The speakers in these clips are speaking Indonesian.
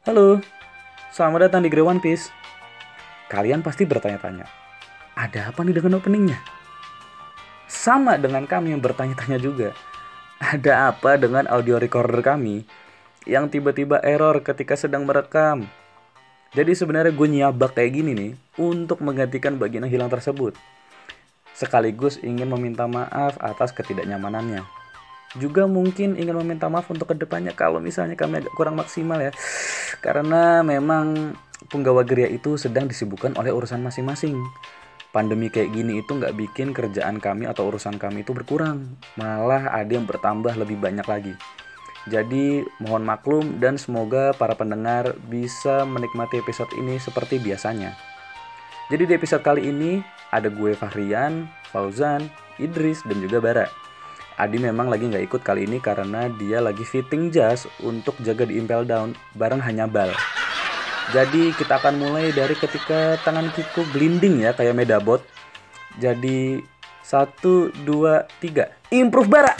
Halo, selamat datang di Grey One Piece. Kalian pasti bertanya-tanya, ada apa nih dengan openingnya? Sama dengan kami yang bertanya-tanya juga, ada apa dengan audio recorder kami yang tiba-tiba error ketika sedang merekam? Jadi sebenarnya gue nyabak kayak gini nih untuk menggantikan bagian yang hilang tersebut. Sekaligus ingin meminta maaf atas ketidaknyamanannya. Juga mungkin ingin meminta maaf untuk ke depannya kalau misalnya kami agak kurang maksimal ya. Karena memang penggawa geria itu sedang disibukkan oleh urusan masing-masing. Pandemi kayak gini itu nggak bikin kerjaan kami atau urusan kami itu berkurang. Malah ada yang bertambah lebih banyak lagi. Jadi mohon maklum dan semoga para pendengar bisa menikmati episode ini seperti biasanya. Jadi di episode kali ini ada gue Fahrian, Fauzan, Idris, dan juga Bara. Adi memang lagi nggak ikut kali ini karena dia lagi fitting jas untuk jaga di Impel Down bareng hanya bal. Jadi kita akan mulai dari ketika tangan Kiko glinding ya kayak Medabot. Jadi satu, dua, tiga, improve Bara.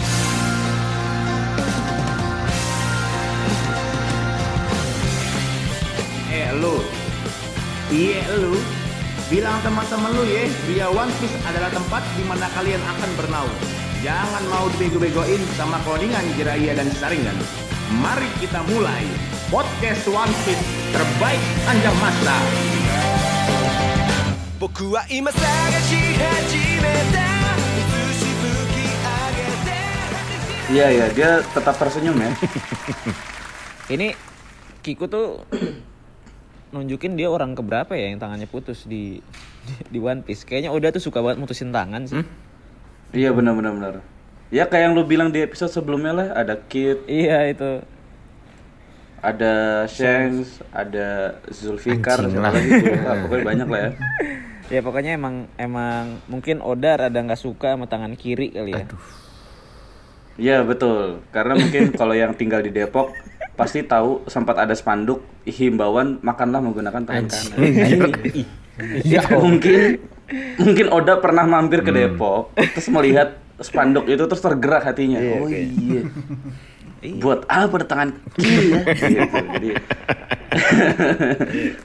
Eh lu, iya lu, bilang teman-teman lu ya, via One Piece adalah tempat di mana kalian akan bernaung. Jangan mau dibego-begoin sama codingan Jiraiya dan Saringan. Mari kita mulai podcast One Piece terbaik anjang masa. 僕は今探し始めた映し吹き上げて Iya ya, dia tetap tersenyum ya. Ini Kiko tuh nunjukin dia orang keberapa ya yang tangannya putus di di, di One Piece. Kayaknya Oda tuh suka banget mutusin tangan sih. Iya benar benar benar. Ya kayak yang lu bilang di episode sebelumnya lah, ada Kid, Iya itu. ada Shanks, ada Zulfikar, Anjing siapa lah. lagi gue lupa. pokoknya banyak lah ya. Ya pokoknya emang emang mungkin Oda rada nggak suka sama tangan kiri kali ya. Iya betul, karena mungkin kalau yang tinggal di Depok pasti tahu sempat ada spanduk himbauan makanlah menggunakan tangan kanan. Ini Ya mungkin mungkin Oda pernah mampir ke Depok terus melihat spanduk itu terus tergerak hatinya. oh iya. Buat apa tangan kiri ya? Gitu. Jadi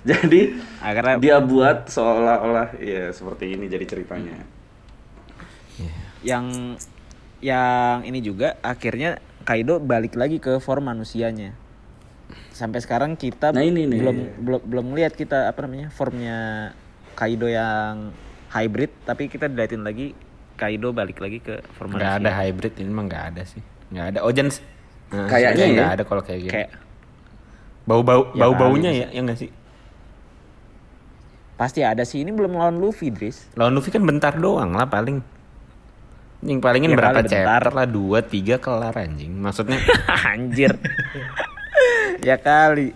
jadi Ah, karena- dia buat seolah-olah ya seperti ini jadi ceritanya. Yang yang ini juga akhirnya Kaido balik lagi ke form manusianya. Sampai sekarang kita Nah, ini nih. belum belum belum lihat kita apa namanya formnya Kaido yang hybrid, tapi kita diliatin lagi Kaido balik lagi ke form Nggak ada hybrid ini mah nggak ada sih. Nggak ada. Ojan s- nah, Kayaknya ya. nggak ada kalau kayak gini. Kayak bau-bau Ya bau-baunya ya, ya nggak sih? pasti ada sih. Ini belum lawan Luffy, Dris. Lawan Luffy kan bentar doang lah paling. Yang palingin Ya berapa bentar. chapter lah dua tiga kelar anjing. Maksudnya Anjir. ya kali.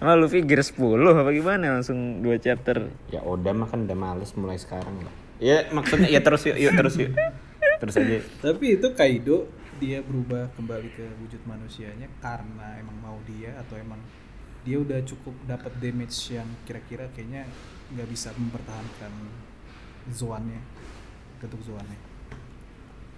Emang Luffy gear 10 apa gimana langsung dua chapter. ya Oda mah kan udah males mulai sekarang lah. Ya maksudnya ya terus yuk, yuk terus yuk. Terus aja. Tapi itu Kaido dia berubah kembali ke wujud manusianya karena emang mau dia atau emang dia udah cukup dapat damage yang kira-kira kayaknya nggak bisa mempertahankan zoannya bentuk zoannya.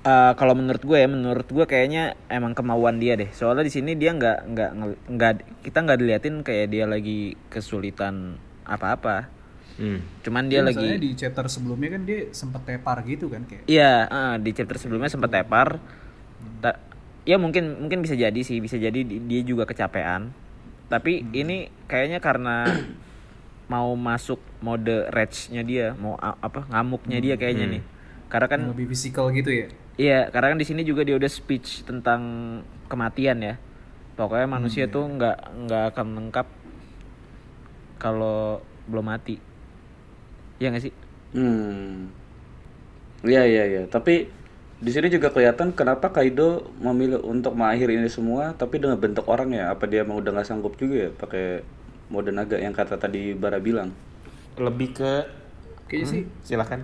Eh, kalau menurut gue ya, menurut gue kayaknya emang kemauan dia deh. Soalnya di sini dia nggak nggak nggak kita nggak diliatin kayak dia lagi kesulitan apa-apa. Hmm. Cuman dia Iya, lagi di chapter sebelumnya kan dia sempat tepar gitu kan kayak Iya, eh, di chapter sebelumnya sempat tepar. Ta- ya mungkin mungkin bisa jadi sih, bisa jadi di- dia juga kecapean. Tapi ini kayaknya karena mau masuk mode rage-nya dia, mau apa ngamuknya dia kayaknya nih. Karena kan yang lebih fisikal gitu ya. Iya, karena kan di sini juga dia udah speech tentang kematian ya. Pokoknya manusia tuh nggak nggak akan lengkap kalau belum mati. Iya gak sih? Hmm. Iya iya iya. Tapi di sini juga kelihatan kenapa Kaido memilih untuk mengakhiri ini semua tapi dengan bentuk orang ya. Apa dia mau udah nggak sanggup juga ya pakai mode naga yang kata tadi Bara bilang. Lebih ke Kayaknya sih silakan.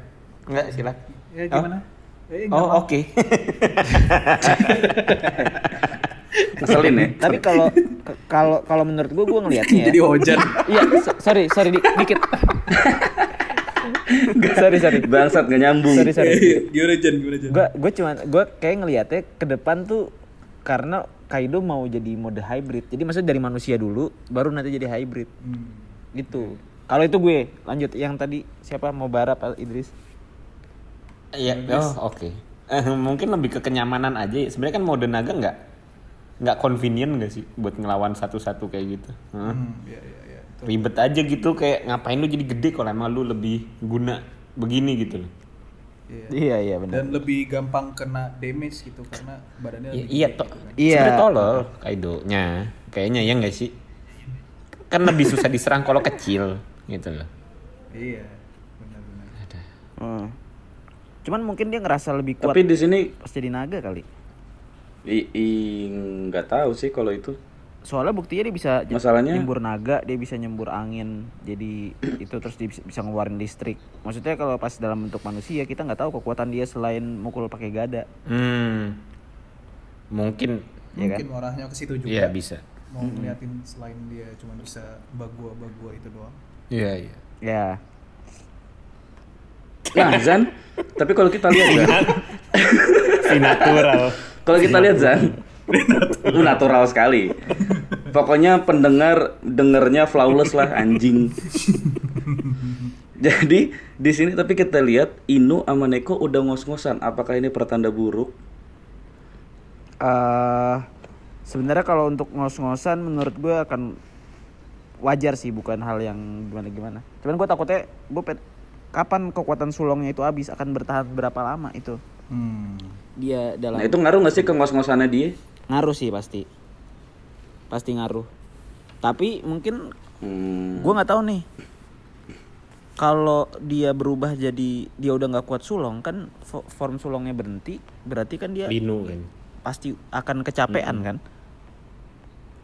Enggak, silakan. ya gimana? Eh, Oh, oke. Ngeselin ya. Tapi kalau kalau kalau menurut gue gue ngelihatnya ya. Jadi hujan. Iya, so- sorry, sorry di- dikit. sorry, sorry. Bangsat gak nyambung. Sorry, sorry. gimana Jan? Gimana Jan? Gue gue cuman gue kayak ngelihatnya ke depan tuh karena Kaido mau jadi mode hybrid. Jadi maksudnya dari manusia dulu baru nanti jadi hybrid. Hmm. Gitu. Kalau itu gue lanjut yang tadi siapa mau bara Pak Idris? Iya, oh oke. Eh, mungkin lebih ke kenyamanan aja. ya. Sebenarnya kan mode naga nggak nggak convenient nggak sih buat ngelawan satu-satu kayak gitu. Hmm, iya iya iya. Itu. Ribet aja gitu kayak ngapain lu jadi gede kalau emang lu lebih guna begini gitu loh. Iya. Iya iya benar. Dan lebih gampang kena damage gitu karena badannya I- lebih iya gede toh. gitu kan. Iya. Sebenarnya tolol Kaido-nya. Kayaknya ya nggak sih? Kan lebih susah diserang kalau kecil gitu loh. Iya. Benar-benar. Hmm. Cuman mungkin dia ngerasa lebih kuat Tapi di sini pas jadi naga kali. i, nggak tahu sih kalau itu. Soalnya buktinya dia bisa Masalahnya- nyembur naga, dia bisa nyembur angin. Jadi itu terus dia bisa, bisa ngeluarin listrik. Maksudnya kalau pas dalam bentuk manusia kita nggak tahu kekuatan dia selain mukul pakai gada. Hmm. Mungkin Iya Mungkin arahnya ke situ juga. iya bisa. Mau ngeliatin selain dia cuma bisa bagua-bagua itu doang. Iya, iya. Ya. Nah, Zan, tapi kalau kita lihat Zan, Si natural. kalau kita lihat Zan, lu natural sekali. Pokoknya pendengar dengernya flawless lah anjing. Jadi di sini tapi kita lihat Inu sama Neko udah ngos-ngosan. Apakah ini pertanda buruk? eh sebenarnya kalau untuk ngos-ngosan menurut gue akan wajar sih bukan hal yang gimana gimana. Cuman gue takutnya gue kapan kekuatan sulongnya itu habis akan bertahan berapa lama itu Hmm. dia dalam Nah itu ngaruh nggak sih ke ngos-ngosannya dia? ngaruh sih pasti pasti ngaruh tapi mungkin Hmm. gue nggak tahu nih kalau dia berubah jadi dia udah nggak kuat sulong kan fo- form sulongnya berhenti berarti kan dia Linu kan. pasti akan kecapean kan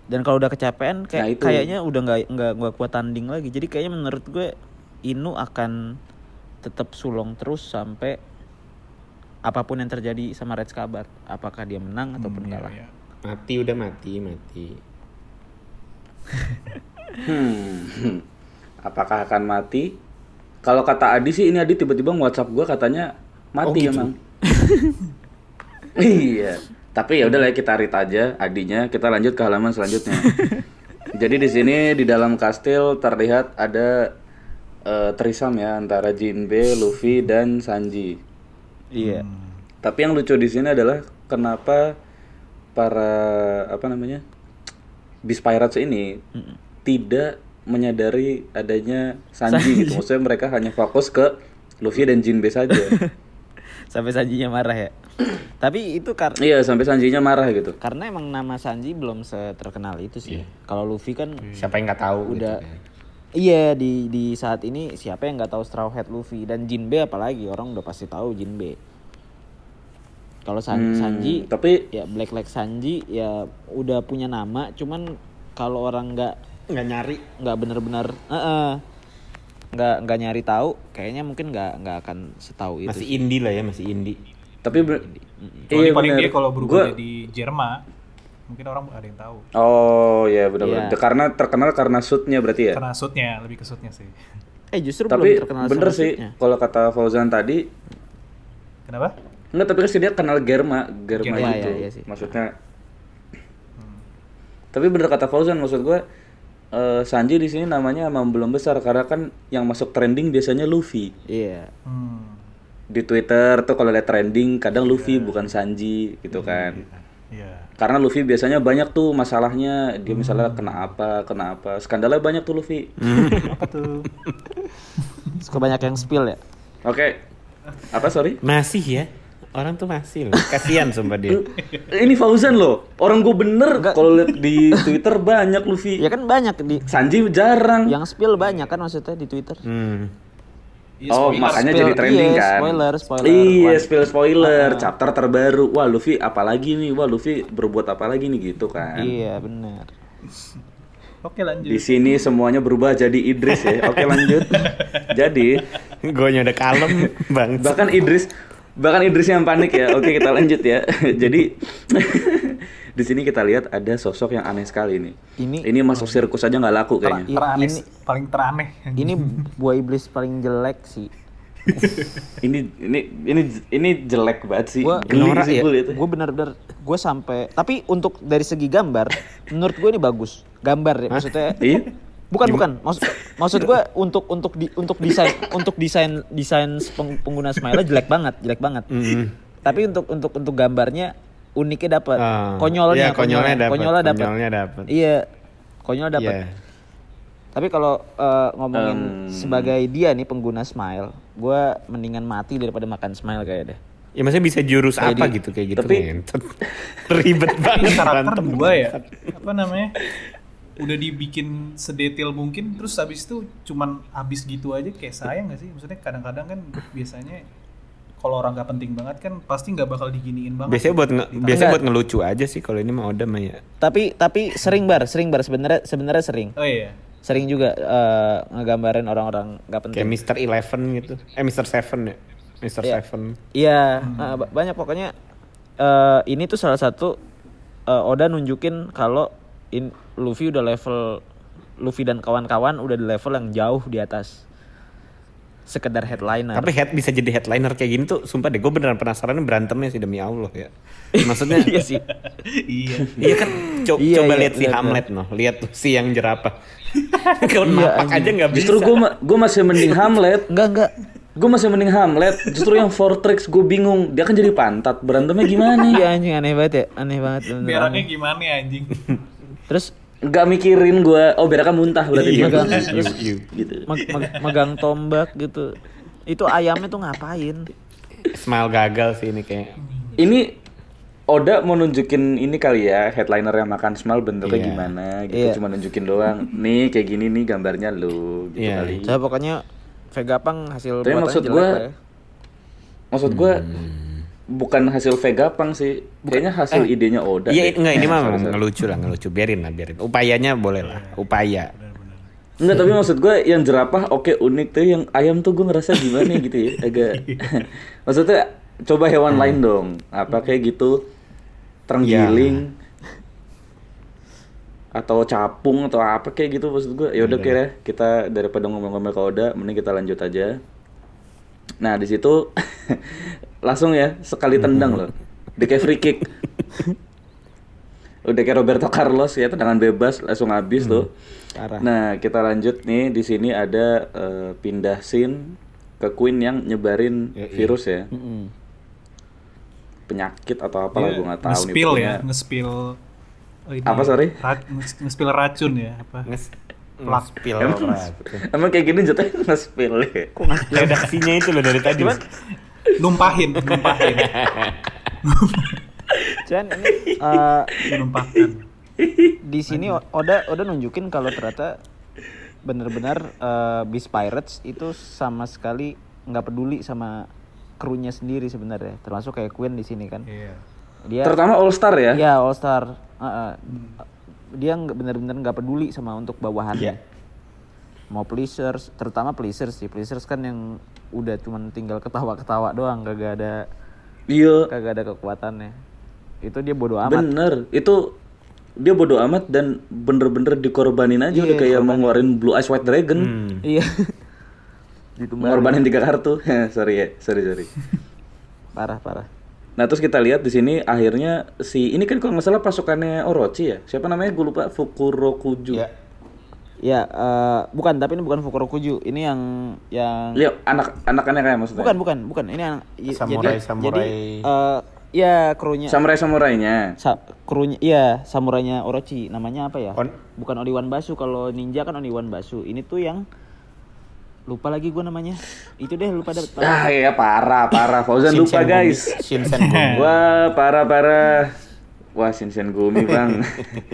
dan kalau udah kecapean Nah, kayak itu. kayaknya udah nggak nggak nggak kuat tanding lagi jadi kayaknya menurut gue Inu akan tetap sulong terus sampai apa pun yang terjadi sama Red Kabar apakah dia menang ataupun Iya, kalah iya. Mati udah mati, mati. Hmm. Apakah akan mati? Kalau kata Adi sih ini Adi tiba-tiba WhatsApp gua katanya mati Oh, gitu? emang. iya. Tapi ya udahlah kita read aja Adinya. Kita lanjut ke halaman selanjutnya. Jadi di sini di dalam kastil terlihat ada eh, trisam ya antara Jinbe, Luffy dan Sanji. iya Tapi yang lucu di sini adalah kenapa para apa namanya Beast Pirates ini tidak menyadari adanya Sanji gitu. Maksudnya mereka hanya fokus ke Luffy dan Jinbe saja. sampai Sanjinya marah ya tapi itu karena iya, sampai Sanjinya marah gitu. karena emang nama Sanji belum terkenal itu sih kalau Luffy kan Siapa yang nggak tahu udah gitu kan. Iya di di saat ini siapa yang nggak tahu Straw Hat Luffy dan Jinbe apalagi orang udah pasti tahu Jinbe kalau San- Hmm, Sanji tapi ya Black Leg Sanji ya udah punya nama cuman kalau orang nggak nggak nyari. nggak bener-bener eh, eh, nggak nggak nyari tahu kayaknya mungkin nggak nggak akan setahu itu Masih sih. indie lah ya, masih indie. tapi ber- Kecuali iya paling bener. dia kalau berubah Gua- jadi Jerma, mungkin orang ada yang tahu. Oh iya benar-benar. Iya. Karena terkenal karena shootnya berarti ya. Karena shootnya, lebih ke shootnya sih. eh justru Tapi belum terkenal bener sama sih kalau kata Fauzan tadi Kenapa? Enggak, tapi kan dia kenal Germa, Germa Germa, gitu. iya, iya sih. Maksudnya Tapi bener kata Fauzan maksud gua eh, Sanji di sini namanya emang belum besar karena kan yang masuk trending biasanya Luffy. iya Hmm. Di Twitter tuh kalau lihat trending kadang Luffy bukan Sanji gitu kan. Iya. Karena Luffy biasanya banyak tuh masalahnya, dia misalnya kena apa, kena apa. Skandalnya banyak tuh Luffy. Apa tuh? suka banyak yang spill ya Oke. Apa sorry? Masih ya. Orang tuh masih loh. Kasihan sumpah dia. Ini Fauzan loh. Orang gue bener kalau lihat di Twitter banyak Luffy. ya kan banyak di Sanji jarang. yang spill banyak kan maksudnya di Twitter Hmm. Iya, oh, spoiler. makanya Spill, jadi trending iya, kan. spoiler, spoiler. Iya, spill spoiler, chapter terbaru. Wah, Luffy apalagi nih? Wah, Luffy berbuat apa lagi nih gitu kan. iya benar Oke lanjut. Di sini semuanya berubah jadi Idris ya. Oke, lanjut. jadi, Gue udah kalem bang. bahkan Idris bahkan Idris yang panik ya. Oke, kita lanjut ya. jadi di sini kita lihat ada sosok yang aneh sekali nih. Ini- ini masuk sirkus aja nggak laku Ter- kayaknya. I- teraneh, ini- paling teraneh. ini buah iblis paling jelek sih ini ini ini ini jelek banget sih. Gua Geli norak sih ya. Gue bener-bener gue sampai tapi untuk dari segi gambar menurut gue ini bagus. Gambar ya maksudnya. Iya. Bukan bukan. Maksud maksud gue untuk untuk di, untuk desain untuk desain desain peng- pengguna smile jelek banget, jelek banget. Tapi untuk untuk untuk gambarnya uniknya dapat. Ah, konyolnya, iya, konyolnya dapat, Konyolnya dapat. konyolnya dapat. Iya. Konyol dapat. Iya. Tapi kalau eh, ngomongin Em. sebagai dia nih pengguna smile, gue mendingan mati daripada makan smile kayak deh. Ya maksudnya bisa jurus Kayak apa di- gitu kayak gitu Tapi- ngentot. Ribet Ini banget karakter dua ya apa namanya udah dibikin sedetil mungkin terus habis itu cuman habis gitu aja kayak sayang gak sih maksudnya kadang-kadang kan biasanya kalau orang nggak penting banget kan pasti nggak bakal diginiin banget Biasanya buat nge- Ditambah- biasanya buat ngelucu aja sih kalau ini mah Oda mah ya. Tapi tapi sering bar, sering bar sebenarnya sebenarnya sering. oh iya Sering juga eh, ngegambarin orang-orang nggak penting. Kayak Mr. Eleven gitu. Eh Mr. Seven ya. Mr. Iya. Seven. Iya, eh, ba- banyak pokoknya eh, ini tuh salah satu eh, Oda nunjukin kalau in, Luffy udah level Luffy dan kawan-kawan udah di level yang jauh di atas sekedar headliner. Tapi head bisa jadi headliner kayak gini tuh sumpah deh gue beneran penasaran berantemnya sih demi Allah ya. Maksudnya iya sih. iya Iya kan co- Iya, coba iya, lihat si lihat, Hamlet noh, lihat tuh si yang jerapah. Kalau Iya, napak aja nggak bisa. Justru gue gue masih mending Hamlet. Enggak enggak. Gue masih mending Hamlet. Justru yang Fortrix gue bingung. Dia kan jadi pantat. Berantemnya gimana? Iya anjing aneh banget ya, aneh banget. aneh. gimana ya anjing Terus Gak mikirin gue. Oh beraknya muntah berarti Iya, dia. you, you. Gitu. meg- meg- megang tombak gitu. Itu ayamnya tuh ngapain? Smile gagal sih ini kayak. Ini Oda mau nunjukin ini kali ya headliner yang makan smile bentuknya Iya. gimana gitu Iya. cuma nunjukin doang nih kayak gini nih gambarnya lu gitu Iya. kali Saya pokoknya Vegapunk hasil Tapi maksud lah ya. maksud gue Hmm. Bukan hasil Vegapunk sih. Kayaknya hasil idenya Oda Iya deh. enggak ini mah ngelucu lah ngelucu. Biarin lah biarin. Upayanya boleh lah upaya. Enggak tapi maksud gue yang jerapah oke unik tuh yang ayam tuh gue ngerasa gimana gitu ya agak maksudnya coba hewan lain dong. Apa kayak gitu? Terenggiling. Atau capung atau apa kayak gitu maksud gue. Ya udah kira kita daripada ngomong-ngomong ke Oda mending kita lanjut aja. Nah di situ langsung ya sekali tendang loh. Dia kayak free kick. Udah kayak Roberto Carlos ya tendangan bebas langsung habis tuh. Parah. nah kita lanjut nih di sini ada eh, pindah scene ke Queen yang nyebarin Yoi. virus ya. Mm-mm. penyakit atau apa lah Dia gue nggak tahu nih nge-spill ya nge-spill oh, ini Apa, sorry? ra- nge- nge-spill racun ya apa? Nges ngespil Emang, emang kayak gini jatuhnya nge-spill ya? Redaksinya itu loh dari tadi. Numpahin numpahin. Cuman ini eh, menumpahkan. di sini Oda Oda nunjukin kalau ternyata benar-benar eh, Beast Pirates itu sama sekali nggak peduli sama krunya sendiri sebenarnya. Termasuk kayak Queen di sini kan. Iya. Dia terutama All Star ya? Ya All Star. Uh, uh, dia nggak benar-benar nggak peduli sama untuk bawahannya. Iya. Mau pleasers terutama pleasers sih. Pleasers kan yang udah cuman tinggal ketawa-ketawa doang kagak ada iya. kagak ada kekuatannya. Itu dia bodoh amat. Bener. Itu dia bodoh amat dan bener-bener dikorbanin aja. Iya, udah kayak mau ngeluarin Blue Eyes White Dragon. Hmm. iya. Ngorbanin tiga kartu. Sorry ya. Sorry sorry. Parah parah. Nah terus kita lihat di sini akhirnya si ini kan kalau nggak salah pasukannya Orochi ya? Siapa namanya? Gue lupa. Fukurokuju. Ya. Ya eh, bukan tapi ini bukan Fukurokuju ini yang yang Lihat anak anakannya kayak maksudnya. bukan bukan bukan ini yang i- Samurai- jadi, samurai. jadi eh, ya krunya Samurai samurainya. Sa krunya iya samurainya Orochi namanya apa ya? On- Bukan Oniwan Basu kalau ninja kan Oniwan Basu. Ini tuh yang lupa lagi gua namanya. Itu deh lupa dapet. Ah ya parah parah Fauzan lupa guys. Shinsengumi. Wah parah parah. Wah Shinsengumi Gumi bang.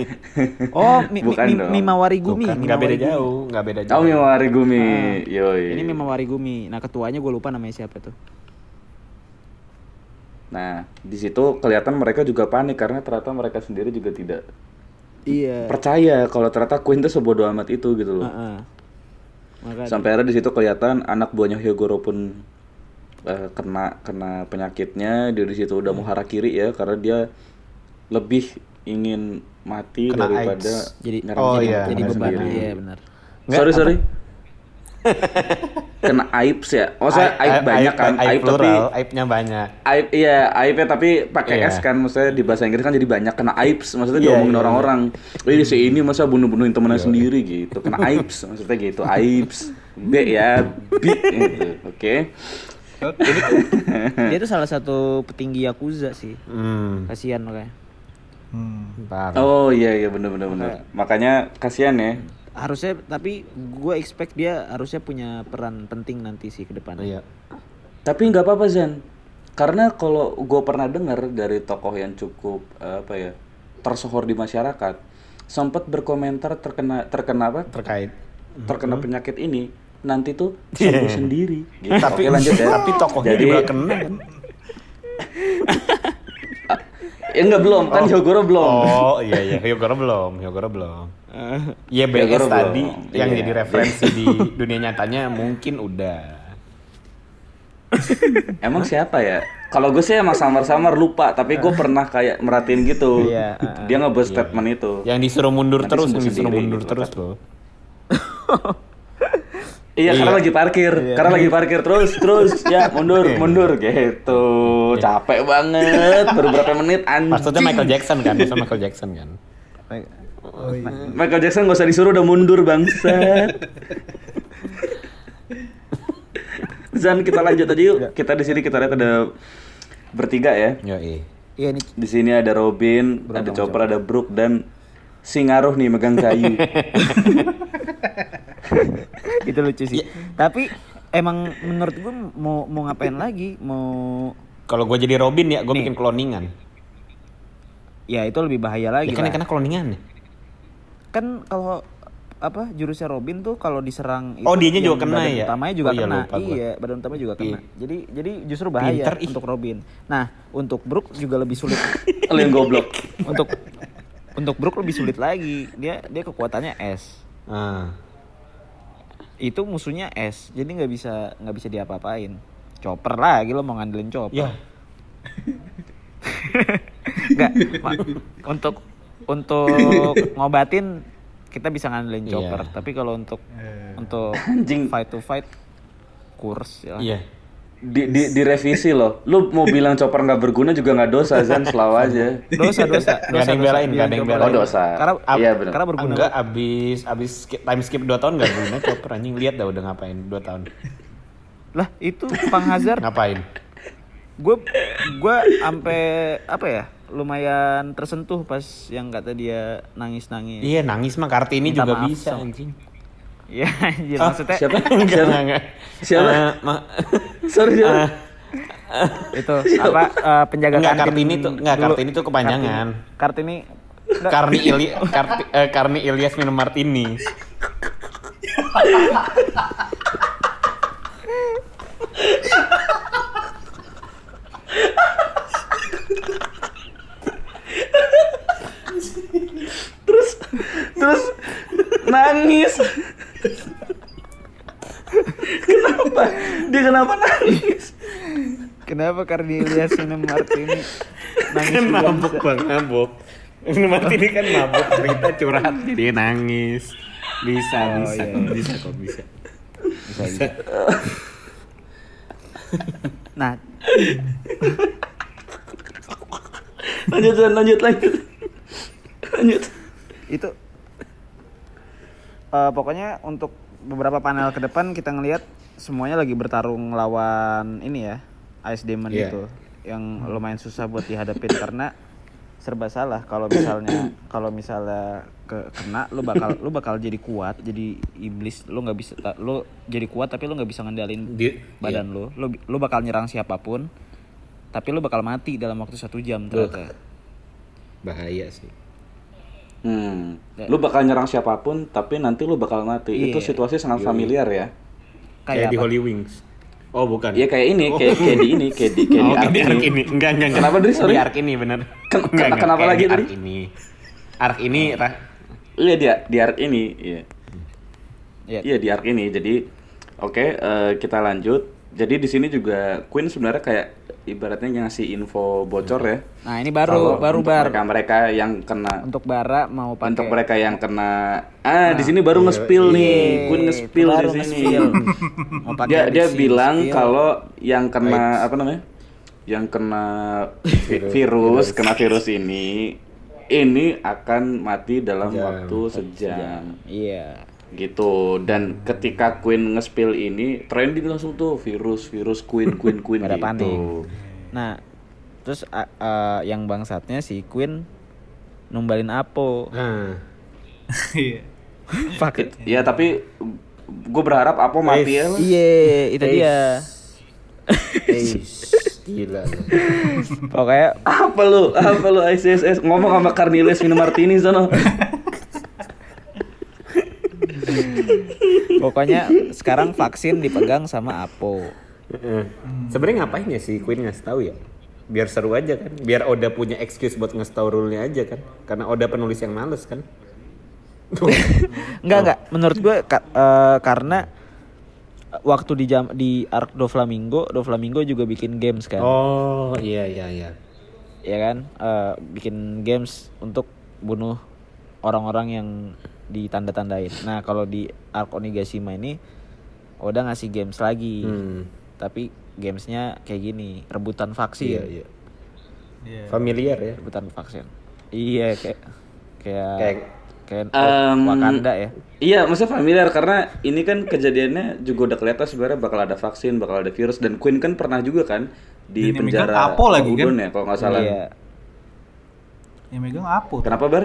Oh, mi, mi, Bukan mi, dong. Mimawari Gumi. Bukan, nggak beda jauh, nggak beda Oh jauh. Mimawari Gumi. Yoi. Ini Mimawari Gumi. Nah, ketuanya gue lupa namanya siapa tuh. Nah di situ kelihatan mereka juga panik karena ternyata mereka sendiri juga tidak Iya. percaya kalau ternyata Queen tuh sebodoh amat itu gitu loh. Heeh. Maka Sampai akhirnya di situ kelihatan anak buahnya Hyogoro pun eh, kena kena penyakitnya. Dia di situ udah mau harakiri ya karena dia lebih ingin mati Kena daripada AIDS. jadi nyerang Oh, jadi iya. jadi beban. sendiri. Iya benar. Nggak, sorry apa? sorry. kena aib ya. Maksudnya aib, Aib- banyak kan, aib, aib, tapi aibnya banyak. aib iya aibnya tapi pakai Iya. s kan maksudnya di bahasa Inggris kan jadi banyak kena aibs maksudnya Iya, diomongin iya. orang-orang ini si ini masa bunuh-bunuhin temennya sendiri gitu kena aibs maksudnya gitu aibs b ya b gitu. oke Dia tuh salah satu petinggi yakuza sih. Hmm. Kasihan makanya. Hmm. oh iya iya bener bener bener makanya kasihan ya Harusnya tapi gue expect dia harusnya punya peran penting nanti sih ke depan. Iya. tapi nggak apa-apa Zan karena kalau gue pernah dengar dari tokoh yang cukup eh, apa ya tersohor di masyarakat sempat berkomentar terkena terkena apa Terkait. terkena penyakit ini nanti tuh sembuh sendiri gitu. Tapi Oke lanjut ya Tapi tokohnya Jadi- juga kena kan. Ya enggak belum kan Hyogoro belum Oh iya iya, Hyogoro belum, Hyogoro belum. Iya BS Hyogoro tadi belum. yang Iya. jadi referensi di dunia nyatanya mungkin udah. emang siapa ya kalau gue sih emang samar-samar lupa tapi gue pernah kayak merhatiin gitu Iya, uh-uh. dia ngebuat statement itu Yang disuruh mundur Nanti terus, yang disuruh mundur gitu, terus loh. iya karena lagi parkir karena lagi parkir. Terus terus. Ya mundur mundur gitu. Capek banget baru berapa menit anjing. Maksudnya Michael Jackson kan, maksudnya Michael Jackson kan. Oh iya. Michael Jackson gak usah disuruh udah mundur bangsat. Zan kita lanjut aja yuk. Kita di sini kita lihat ada bertiga ya. Yo Iya nih Di sini ada Robin, ada Chopper, ada Brook dan si ngaruh nih megang kayu. itu lucu sih. Tapi emang menurut gue mau mau ngapain lagi? Mau Kalau gue jadi Robin ya, gue bikin cloningan. ya itu lebih bahaya lagi Ya kan lah. karena cloningan. kan kalau apa jurusnya Robin tuh kalau diserang Oh, itu dianya yang juga kena badan ya? utamanya juga Oh, iya, kena lupa gua. iya badan utamanya juga kena Iya. jadi jadi justru bahaya Pinter, ih. untuk Robin nah untuk Brook juga lebih sulit yang goblok. untuk untuk Brook lebih sulit lagi dia dia kekuatannya S Ah. Itu musuhnya S jadi nggak bisa nggak bisa diapa-apain chopper lagi lo mau ngandelin chopper Ya. Nggak, ma- untuk untuk ngobatin kita bisa ngandelin Iya. chopper tapi kalau untuk Eh. untuk Anjing. fight to fight kurs ya Iya. Di, di, direvisi loh. Lu mau bilang chopper nggak berguna juga nggak dosa Zan selalu aja. dosa dosa Nggak ada yang belain, nggak ada yang belain. Oh, dosa. karena Iya, benar. karena berguna Enggak, abis abis skip, time skip 2 tahun gak guna chopper anjing lihat dah udah ngapain 2 tahun. lah itu Pang Hazard Ngapain? gue gue sampai apa ya lumayan tersentuh pas yang kata dia nangis nangis Iya nangis mah Kartini Minta juga maaf bisa anjing. ya anjir, Ah, maksudnya Siapa? Enggak, Siapa? enggak, enggak. Siapa? Eh, ma- Sorry, siapa? itu apa eh, penjaga Enggak, kantin Kartini tuh- enggak, dulu. Kartini tuh kepanjangan. Kartini, Kartini Karni Ili Karti, eh, Karni Ilyas minum martini. Terus nangis. Kenapa? Dia kenapa nangis? kenapa Cornelius minum martini nangis Kan mabuk bang, mabuk. Minum martini kan mabuk, cerita curhat jadi nangis. Bisa, bisa, iya, kok, iya. bisa kok, bisa. Bisa, bisa. nah Lanjut, lanjut, lanjut. Lanjut. itu eh, pokoknya untuk beberapa panel ke depan kita ngelihat semuanya lagi bertarung lawan ini ya Ice Demon Iya. itu yang lumayan susah buat dihadapin karena serba salah kalau misalnya kalau misalnya ke kena lu bakal lu bakal jadi kuat jadi iblis lu nggak bisa lu jadi kuat tapi lu nggak bisa ngendalin Dia- badan lu lu lu bakal nyerang siapa pun tapi lu bakal mati dalam waktu satu jam ternyata Bahaya sih. Hmm. Lu bakal nyerang siapa pun, tapi nanti lu bakal mati. Itu Iya. situasi sangat familiar ya. Kayak, di apa? Holy Wings. Oh bukan. Iya kayak ini, kayak, kayak di ini, kayak di, kayak oh, di kayak arc di arc ini. Enggak, enggak, enggak. Kenapa, Dri? Sorry. Di arc ini bener. Ken- Enggak, enggak, kenapa kayak lagi di tadi? Arc ini. Arc ini Iya dia di arc ini, iya. Iya. Iya di arc ini. Jadi oke, eh, kita lanjut. Jadi di sini juga Queen sebenarnya kayak ibaratnya ngasih info bocor ya. Nah, ini baru Kalau baru untuk bar mereka-mereka yang kena untuk bara mau pakai untuk mereka yang kena ah di sini baru nge-spill nih. Iya, Queen nge-spill itu di sini. nge-spill. mau pakai Dia dia bilang kalau yang kena apa namanya? Yang kena vi- virus, kena virus ini ini akan mati dalam Jam. waktu sejam. Iya. Gitu dan ketika Queen nge-spill ini trending langsung tuh virus virus Queen Queen Queen Pada gitu panik. Nah, terus a- a- yang bangsatnya si Queen numbalin Apo. Nah, Iya. Fuck it. ya tapi gue berharap apa mati ya. Iya, itu dia. eish, gila. lu. Pokoknya apa lu apa lu ICSS ngomong sama Carniles minum martini sono pokoknya sekarang vaksin dipegang sama Apo. Heeh. Sebenarnya ngapain ya si Queen ngasih tahu ya? Biar seru aja kan. Biar Oda punya excuse buat ngasih tahu rule-nya aja kan. Karena Oda penulis yang males kan. Enggak enggak, menurut gue ka- eh, karena waktu di jam di Arc do Flamingo, do Flamingo juga bikin games kan. Oh, iya iya iya. ya kan Eh, bikin games untuk bunuh orang-orang yang ditanda-tandain. Nah kalau di Arc Onigashima ini udah ngasih games lagi, Hmm. tapi gamesnya kayak gini, rebutan vaksin, Iya iya. Iya. Familiar ya. rebutan vaksin. Iya kayak kayak Kayak- kayak Em, Wakanda ya. iya maksudnya familiar karena ini kan kejadiannya juga udah kelihatan sebenarnya bakal ada vaksin bakal ada virus dan Queen kan pernah juga kan di Dan megang penjara Apo lagi, kan? Ya kalau nggak salah Iya. Yang megang Apo. kenapa bar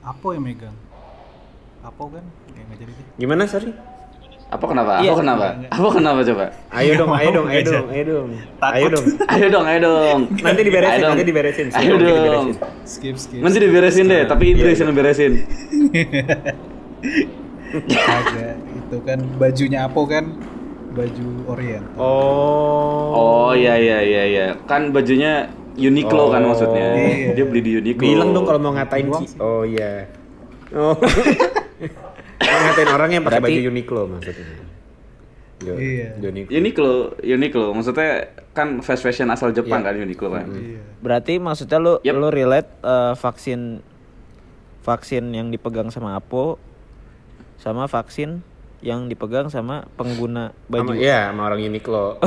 Apo yang megang. Apo kan kayak nggak jadi deh. Gimana sorry? apa kenapa Iya. apa kenapa apa kenapa coba Ayo dong, ayo dong, ayo dong, ayo dong. Ayo dong. ayo dong ayo dong Nanti diberesin, Ayo dong. nanti diberesin. ayo dong diberesin. Skip skip. nanti diberesin deh tapi Idris yang beresin Agak itu kan bajunya Apo kan baju Orient. Oh. Oh iya iya iya iya. Kan bajunya Uniqlo kan Oh. maksudnya. Iya. Dia beli di Uniqlo. Bilang dong kalau mau ngatain. Oh iya. Oh. Ngatain orang yang pakai Berarti- baju Uniqlo maksudnya. Iya. Uniqlo. Uniqlo, Uniqlo. Maksudnya kan fast fashion asal Jepang Iya. kan Uniqlo kan. Iya. Berarti maksudnya lu Yep. lu relate eh, vaksin vaksin yang dipegang sama Apo sama vaksin yang dipegang sama pengguna Sama, baju. iya, sama orang Uniqlo.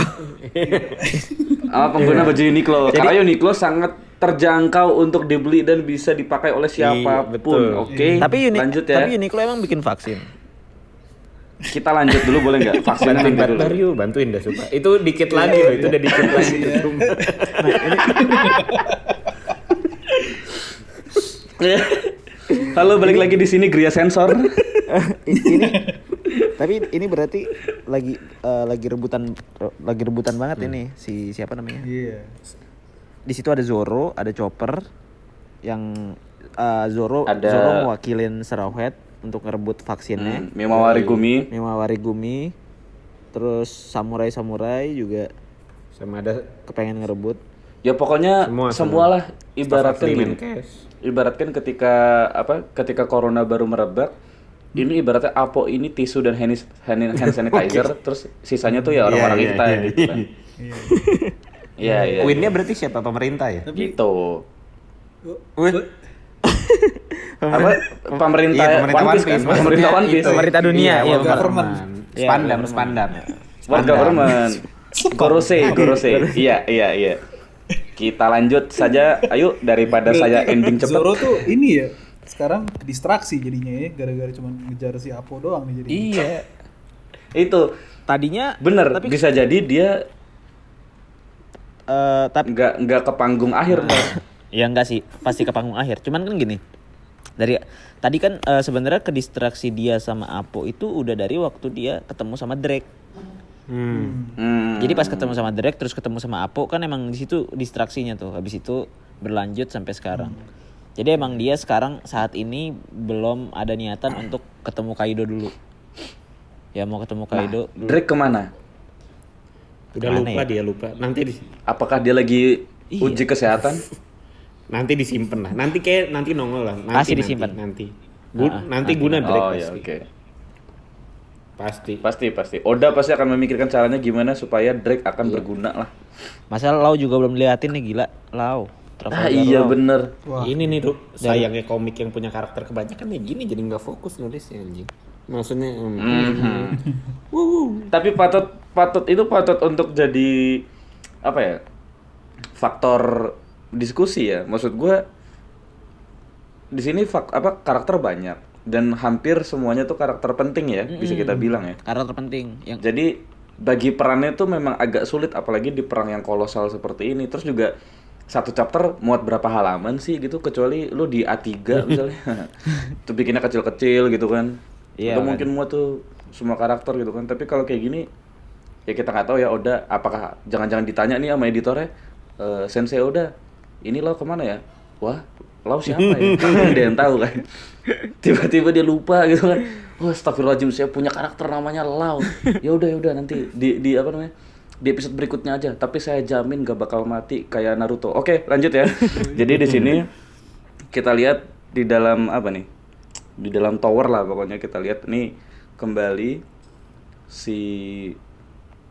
Sama pengguna baju Uniqlo. Karena Uniqlo sangat terjangkau untuk dibeli dan bisa dipakai oleh Iya, siapa pun. betul. Oke. Tapi Uni lanjut ya. tapi Uniqlo emang bikin vaksin. Kita lanjut dulu boleh nggak? Vaksin bantuin nanti dulu. Batbar yuk, bantuin dah sumpah. Itu dikit lagi loh, itu udah dikit lagi. Halo, balik lagi di sini Gria Sensor. ini tapi ini berarti lagi eh, lagi rebutan lagi rebutan banget ini si siapa namanya? Iya. Di situ ada Zoro, ada Chopper yang eh, Zoro Ada- Zoro mewakilin Strawhead untuk ngerebut vaksinnya. Hmm, Mimawari Gumi. Mimawari Gumi. Terus samurai-samurai juga Sama ada kepengen ngerebut. Ya pokoknya Semua, semualah Staff ibaratkan gini. Menkes. ibaratkan ketika apa ketika corona baru merebak ini ibaratnya Apo ini tisu dan hand, hand, hand sanitizer terus sisanya tuh ya orang-orang Iya, kita iya, gitu kan iya iya Queen-nya berarti siapa? Pemerintah ya? gitu. Wih. apa? Pemerintah, Iya, pemerintah One Piece One Piece. kan? Pemerintah One Piece. Pemerintah dunia, iya, government. Iya, Spandam, government. spandam. World government. Gorose Gorose iya iya iya. Kita lanjut saja. Ayo daripada saya ending cepet. Zoro tuh ini ya sekarang distraksi jadinya ya gara-gara cuma ngejar si Apo doang nih jadi. iya. Itu. Tadinya bener tapi bisa jadi dia eh, tapi nggak nggak ke panggung akhir ya enggak sih, pasti ke panggung akhir. Cuman kan gini. Dari tadi kan eh, sebenarnya ke distraksi dia sama Apo itu udah dari waktu dia ketemu sama Drake. Hmm. Hmm. Jadi pas ketemu sama Drake terus ketemu sama Apo kan emang di situ distraksinya tuh. Habis itu berlanjut sampai sekarang. Jadi emang dia sekarang saat ini belum ada niatan untuk ketemu Kaido dulu. Ya mau ketemu Kaido dulu. Drake ke mana Udah Mana lupa ya? dia lupa. Nanti di, apakah dia lagi Iya. uji kesehatan nanti disimpan lah. Nanti kayak nanti nongol lah. Nanti, Pasti nanti, disimpan. Nanti. Gu- Ah, nanti guna Drake oh ya pasti. oke Pasti. Pasti pasti. Oda pasti akan memikirkan caranya gimana supaya Drake akan Iya. berguna lah. Masa Lau juga belum diliatin nih gila. Lau. Ah iya Law. bener. Ini nih tuh sayangnya komik yang punya karakter kebanyakan ya gini jadi nggak fokus nulisnya anjing. Maksudnya hmm. Mhm. Tapi patut patut itu patut untuk jadi apa ya? Faktor diskusi ya. Maksud gua di sini fak, apa karakter banyak dan hampir semuanya tuh karakter penting ya, bisa kita bilang ya. Karakter penting yang Jadi bagi perannya tuh memang agak sulit apalagi di perang yang kolosal seperti ini. Terus juga satu chapter muat berapa halaman sih gitu kecuali lu di A3 misalnya. Itu bikinnya kecil-kecil gitu kan. Iya, Atau kan. mungkin muat tuh semua karakter gitu kan. Tapi kalau kayak gini ya kita nggak tahu ya Oda apakah jangan-jangan ditanya nih sama editornya "Eh, Sensei Oda ini lo ke mana ya? Wah, lo siapa ya? Kan Tidak yang tahu kan. Tiba-tiba dia lupa gitu kan. Wah, astagfirullahaladzim saya punya karakter namanya Lau. Ya udah ya udah nanti di di apa namanya? Di episode berikutnya aja. Tapi saya jamin gak bakal mati kayak Naruto. Oke, lanjut ya. Jadi di sini kita lihat di dalam apa nih? Di dalam tower lah pokoknya kita lihat nih kembali si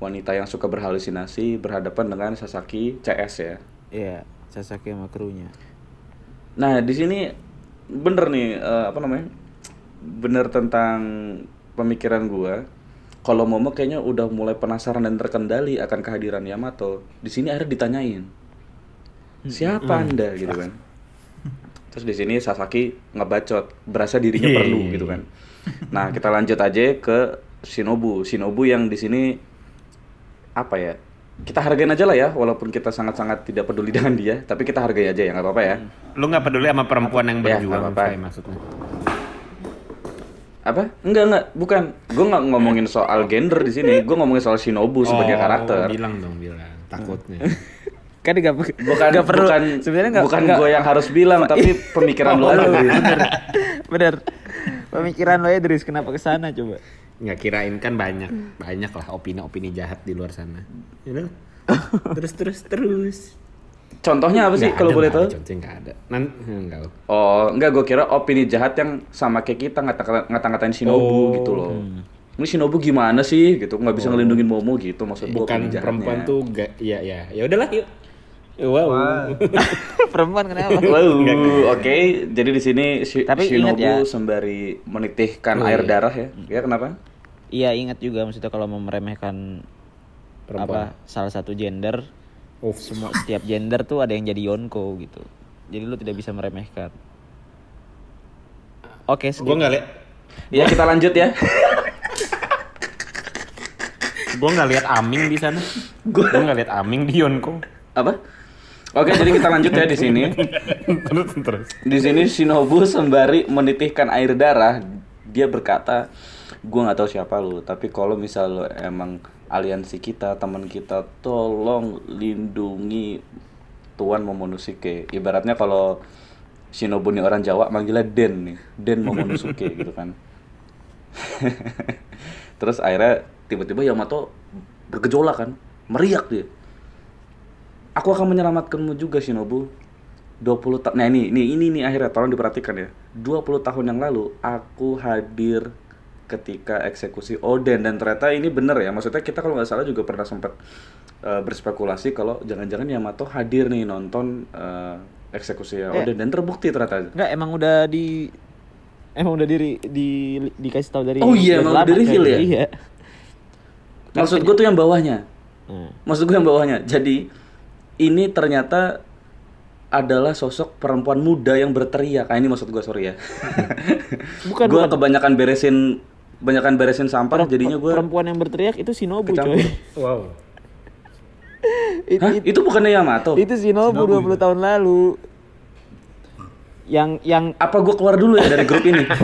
wanita yang suka berhalusinasi berhadapan dengan Sasaki CS ya. Iya, Sasaki sama krunya. Nah, di sini bener nih eh, apa namanya? Bener tentang pemikiran gua. Kalau Momo kayaknya udah mulai penasaran dan terkendali akan kehadiran Yamato. Di sini akhirnya ditanyain. Siapa Anda gitu kan. Terus di sini Sasaki ngebacot, berasa dirinya perlu gitu kan. Nah, kita lanjut aja ke Shinobu. Shinobu yang di sini apa ya? Kita hargain aja lah ya, walaupun kita sangat-sangat tidak peduli dengan dia, tapi kita hargai aja ya, nggak apa-apa ya. Lu nggak peduli sama perempuan yang Ya, berjuang nggak apa-apa. Fai, maksudnya. Apa? Enggak enggak, bukan. Gue nggak ngomongin soal gender di sini. Gue ngomongin soal Shinobu sebagai Oh, karakter. Bilang dong, bilang. Takutnya. Kan gak, Bukan nggak perlu bukan sebenarnya nggak bukan nggak- gue yang harus bilang, tapi pemikiran lo aja. Dris. bener pemikiran lo ya Dris kenapa ke sana coba Nggak kirain kan banyak, banyak lah opini-opini jahat di luar sana. Ya udah. terus terus terus. Contohnya apa sih Nggak kalau boleh nggak tahu? Contohnya nggak ada. Nanti enggak. Oh, enggak gue kira opini jahat yang sama kayak kita ngata- ngata-ngatain Shinobu Oh. gitu loh. Ini Shinobu gimana sih gitu, nggak bisa ngelindungin Momo gitu maksud gue Bukan jahatnya. perempuan tuh gak, iya ya. Ya udahlah yuk. Wow. perempuan kenapa Wow, oke. Jadi di sini Shi- Tapi Shinobu ya. sembari menitihkan Oh, air iya. darah ya. Ya kenapa? iya ingat juga maksudnya kalau mau meremehkan Perempuan. apa salah satu gender Oh, semua setiap gender tuh ada yang jadi yonko gitu jadi lu tidak bisa meremehkan oke skip. gue nggak lihat. Ya kita lanjut ya. Gue nggak lihat Aming di sana. Gue nggak lihat Aming di Yonko. Apa? Oke, jadi kita lanjut ya di sini. terus terus. Di sini Shinobu sembari menitihkan air darah, dia berkata, "Gua nggak tahu siapa lu, tapi kalau misal lu emang aliansi kita, teman kita, tolong lindungi Tuan Momonosuke." Ibaratnya kalau Shinobu nih orang Jawa manggilnya Den nih, Den Momonosuke gitu kan. Terus akhirnya tiba-tiba Yamato bergejolak kan, meriak dia. Aku akan menyelamatkanmu juga Shinobu. 20 tahun. Nah, ini ini ini nih akhirnya tolong diperhatikan ya. 20 tahun yang lalu aku hadir ketika eksekusi Oden dan ternyata ini bener ya. Maksudnya kita kalau nggak salah juga pernah sempat eh, berspekulasi kalau jangan-jangan Yamato hadir nih nonton eh, eksekusi Oden dan terbukti ternyata. Enggak, emang udah di emang udah diri di dikasih tahu dari Oh iya, dari emang udah reveal kan? ya? Iya. Maksud gue tuh yang bawahnya. Nah, Maksud gue yang bawahnya. Jadi ini ternyata adalah sosok perempuan muda yang berteriak. Ah, ini maksud gue sorry ya. Bukan, gue kebanyakan beresin kebanyakan beresin sampah jadinya gue. perempuan yang berteriak itu Shinobu Kecampur. coy. Wow. It- Hah? it- Itu bukannya Yamato? itu Shinobu 20 tahun lalu. Yang yang Apa gue keluar dulu ya dari grup ini?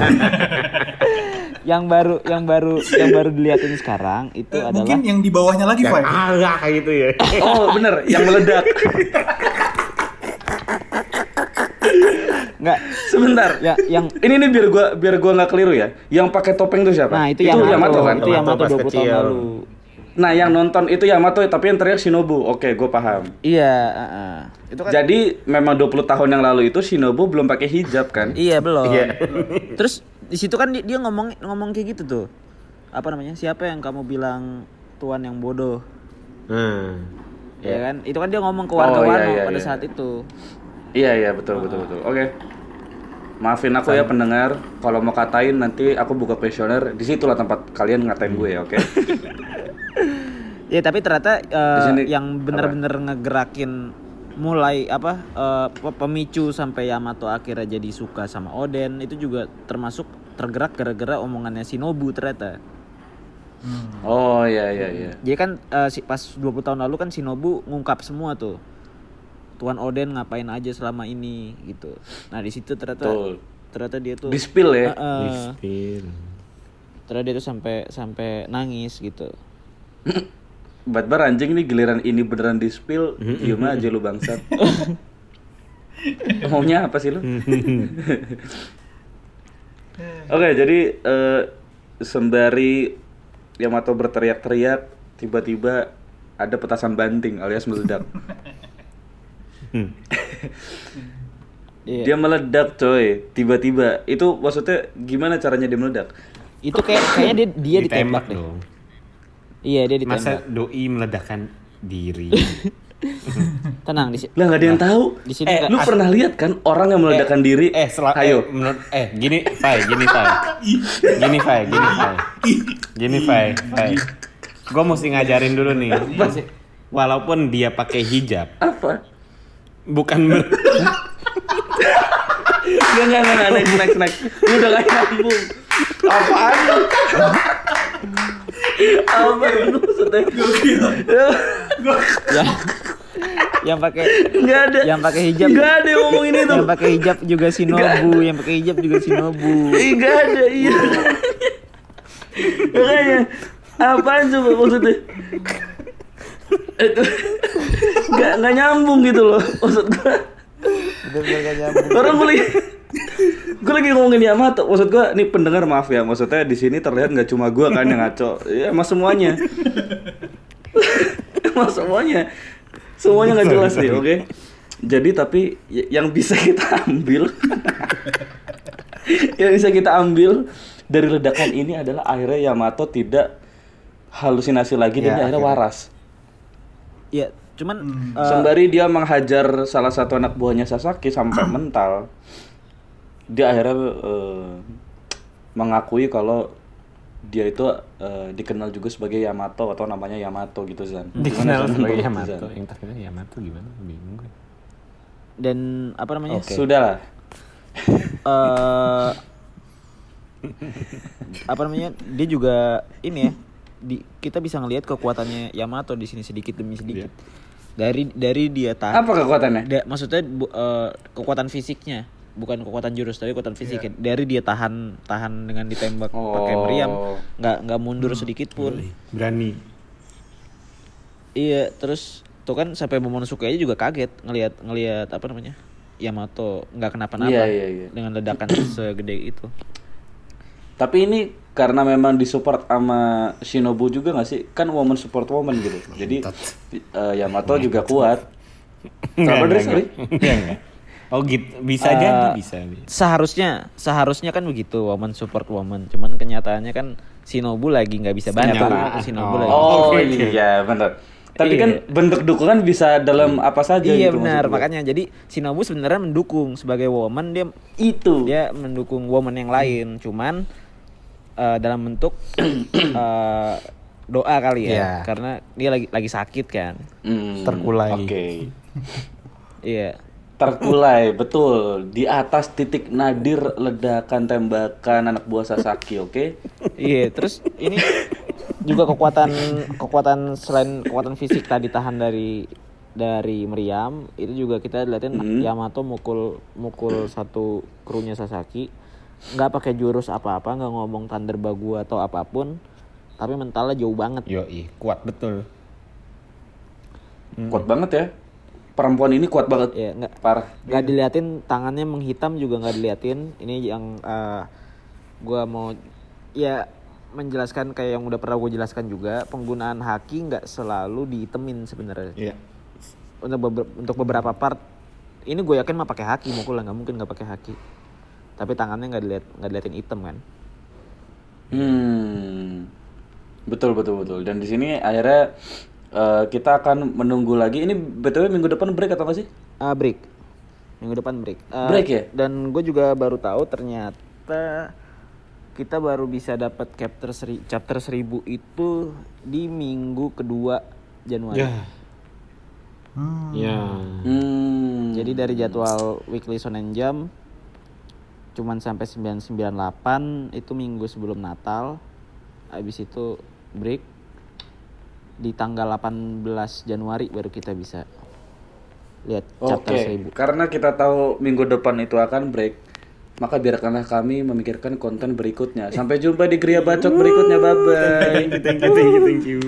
yang baru yang baru yang baru diliatin sekarang itu Eh, adalah mungkin yang di bawahnya lagi, Fai. Ah, kayak gitu ya. oh bener, yang meledak. enggak Sebentar. ya yang Ini nih biar gua biar gua nggak keliru ya. Yang pakai topeng itu siapa? nah itu, Yamato, kan? itu Yamato Yamato pas 20 tahun lalu. Nah, yang nonton itu Yamato tapi yang teriak Shinobu. Oke, gue paham. Iya, heeh. itu kan Jadi memang 20 tahun yang lalu itu Shinobu belum pakai hijab kan? Iya belum. Iya. Terus di situ kan dia, ngomong ngomong kayak gitu tuh. apa namanya siapa yang kamu bilang tuan yang bodoh Hmm. ya kan itu kan dia ngomong ke Oh, warga iya, Wano iya, pada iya. saat itu Iya iya betul betul betul. Oke. Maafin aku ya pendengar, kalau mau katain nanti aku buka kuesioner, di situlah tempat kalian ngatain gue ya, oke? ya tapi ternyata eh, Di sini yang benar-benar ngegerakin mulai apa eh, pe- pemicu sampai Yamato akhirnya jadi suka sama Oden itu juga termasuk tergerak gara-gara omongannya Shinobu ternyata Oh iya iya iya. Jadi kan eh, si- pas 20 tahun lalu kan Shinobu ngungkap semua tuh. Tuan Oden ngapain aja selama ini gitu. Nah, di situ ternyata Betul. ternyata dia tuh Di spill ya. Heeh. Dispil. ternyata dia tuh sampai sampai nangis gitu. Batbar anjing nih giliran ini beneran di spill, diem aja lu bangsat. Maunya apa sih lu? Oke, jadi eh, sembari Yamato berteriak-teriak, tiba-tiba ada petasan banting alias meledak. Iya. Dia meledak coy, tiba-tiba. Itu maksudnya gimana caranya dia meledak? Itu kayak kayaknya dia dia ditembak, deh. dong. Iya, dia ditembak. Masa doi meledakkan diri. Tenang di sini. Lah nggak ada yang tahu. Di sini eh, lu pernah lihat kan orang yang meledakkan diri? eh sel- Ayo. eh, menurut eh gini Fai gini Fai gini Fai gini Fai gini Fai Fai gue mesti ngajarin dulu nih walaupun dia pakai hijab Apa? Bukan ber Enggak, enggak, enggak, next, next, next. Lu udah gak nyambung. Apaan lu? Apa lu maksudnya? yang yang pakai Enggak ada. yang pakai hijab Enggak ada yang ngomongin itu. yang pakai hijab juga Shinobu, yang pakai hijab juga Shinobu. Enggak ada, iya. Makanya, apaan coba maksudnya? Itu. Enggak, enggak nyambung gitu loh maksud gua. Orang gue lagi gue lagi ngomongin Yamato. Maksud gue nih pendengar maaf ya. Maksudnya di sini terlihat nggak cuma gue kan yang ngaco. Ya emang semuanya. Emang semuanya. Semuanya nggak jelas nih oke? Jadi tapi yang bisa kita ambil yang bisa kita ambil dari ledakan ini adalah akhirnya Yamato tidak halusinasi lagi dan Ya, dia akhirnya akhirnya. waras Ya, cuman eh, Sembari dia menghajar salah satu anak buahnya Sasaki sampai mental, dia akhirnya eh, mengakui kalau dia itu eh, dikenal juga sebagai Yamato atau namanya Yamato gitu Zan. dikenal Gimana, Zan? sebagai Zan? Yamato yang terkenal Yamato gimana bingung gue dan apa namanya? Sudahlah. eh apa namanya? Dia juga ini ya. Di, kita bisa ngelihat kekuatannya Yamato di sini sedikit demi sedikit. Dari dari dia tahan Apa kekuatannya? Da- maksudnya bu- eh, kekuatan fisiknya, bukan kekuatan jurus tapi kekuatan fisik. ya. Dari dia tahan tahan dengan ditembak pakai Oh. meriam, nggak nggak mundur sedikit pun. berani Iya, terus tuh kan sampai Momonosuke aja juga kaget ngelihat ngelihat apa namanya? Yamato nggak kenapa-napa Iya, iya, iya. dengan ledakan segede itu. Tapi ini karena memang disupport sama Shinobu juga gak sih? Kan woman support woman gitu. Jadi eh, Yamato juga kuat. Dres? Sorry? Enggak, enggak. oh gitu bisa Eh, jadi bisa Seharusnya seharusnya kan begitu woman support woman. Cuman kenyataannya kan Shinobu lagi nggak bisa bantu. Shinobu Oh. lagi. Oh oke. iya benar. Tapi Iya. kan bentuk dukungan bisa dalam apa saja Iya gitu benar, maksud gue. makanya jadi Shinobu sebenarnya mendukung sebagai woman dia itu. dia mendukung woman yang lain, cuman eh, dalam bentuk eh, doa kali ya, Iya. karena dia lagi lagi sakit kan. Hmm, Terkulai. Oke. Iya. Terkulai betul di atas titik nadir ledakan tembakan anak buah Sasaki, oke? Iya, terus ini juga kekuatan kekuatan selain kekuatan fisik tadi tahan dari dari meriam itu juga kita liatin Hmm. Yamato mukul mukul satu krunya Sasaki nggak pakai jurus apa-apa nggak ngomong Thunder Bagu atau apa pun tapi mentalnya jauh banget. Yo kuat betul. Kuat banget ya. Perempuan ini kuat banget. ya nggak Parah. nggak diliatin tangannya menghitam juga nggak diliatin. Ini yang eh, gua mau ya menjelaskan kayak yang udah pernah gue jelaskan juga penggunaan haki nggak selalu dihitemin sebenarnya. Iya. Untuk beber- untuk beberapa part ini gue yakin mah pakai haki mukul lah nggak mungkin nggak pakai haki tapi tangannya nggak dilihat nggak diliatin hitam kan Hmm. Betul betul betul. Dan di sini akhirnya eh, kita akan menunggu lagi. Ini btw minggu depan break atau nggak sih? Ah, break. Minggu depan break. Ah, Break ya? Dan gue juga baru tahu ternyata kita baru bisa dapat chapter seri, chapter 1000 itu di minggu kedua Januari. Ya. Ya. Hmm. Jadi dari jadwal weekly Shonen Jump cuman sampai 998 itu minggu sebelum Natal. Habis itu break di tanggal 18 Januari baru kita bisa lihat chapter Oke, 1000. karena kita tahu minggu depan itu akan break, maka biarkanlah kami memikirkan konten berikutnya. Sampai jumpa di Gria Bacot berikutnya. Bye bye. Thank you, thank you, thank you, thank you.